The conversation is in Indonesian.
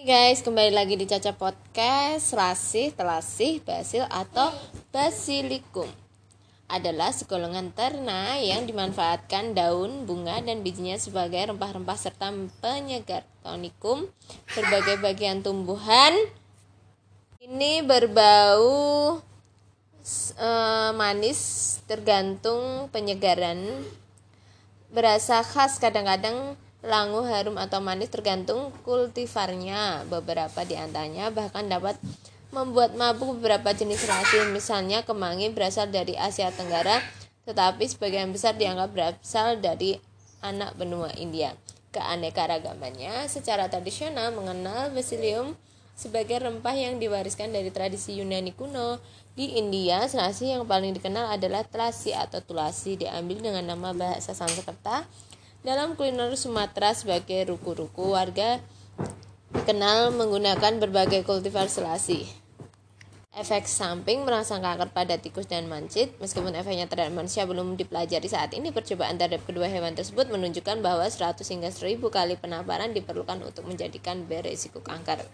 Guys, kembali lagi di Caca Podcast. Selasih, telasih, basil atau basilikum adalah segolongan ternak yang dimanfaatkan daun, bunga, dan bijinya sebagai rempah-rempah serta penyegar tonikum berbagai bagian tumbuhan. Ini berbau uh, manis tergantung penyegaran. Berasa khas kadang-kadang langu, harum atau manis tergantung kultivarnya. Beberapa di antaranya bahkan dapat membuat mabuk beberapa jenis rasi misalnya kemangi berasal dari Asia Tenggara tetapi sebagian besar dianggap berasal dari anak benua India. Keanekaragamannya secara tradisional mengenal basilium sebagai rempah yang diwariskan dari tradisi Yunani kuno. Di India, serasi yang paling dikenal adalah telasi atau tulasi diambil dengan nama bahasa Sanskerta. Dalam kuliner Sumatera sebagai ruku-ruku warga dikenal menggunakan berbagai kultivar selasi. Efek samping merangsang kanker pada tikus dan mancit, meskipun efeknya terhadap manusia belum dipelajari saat ini, percobaan terhadap kedua hewan tersebut menunjukkan bahwa 100 hingga 1000 kali penaparan diperlukan untuk menjadikan beresiko kanker.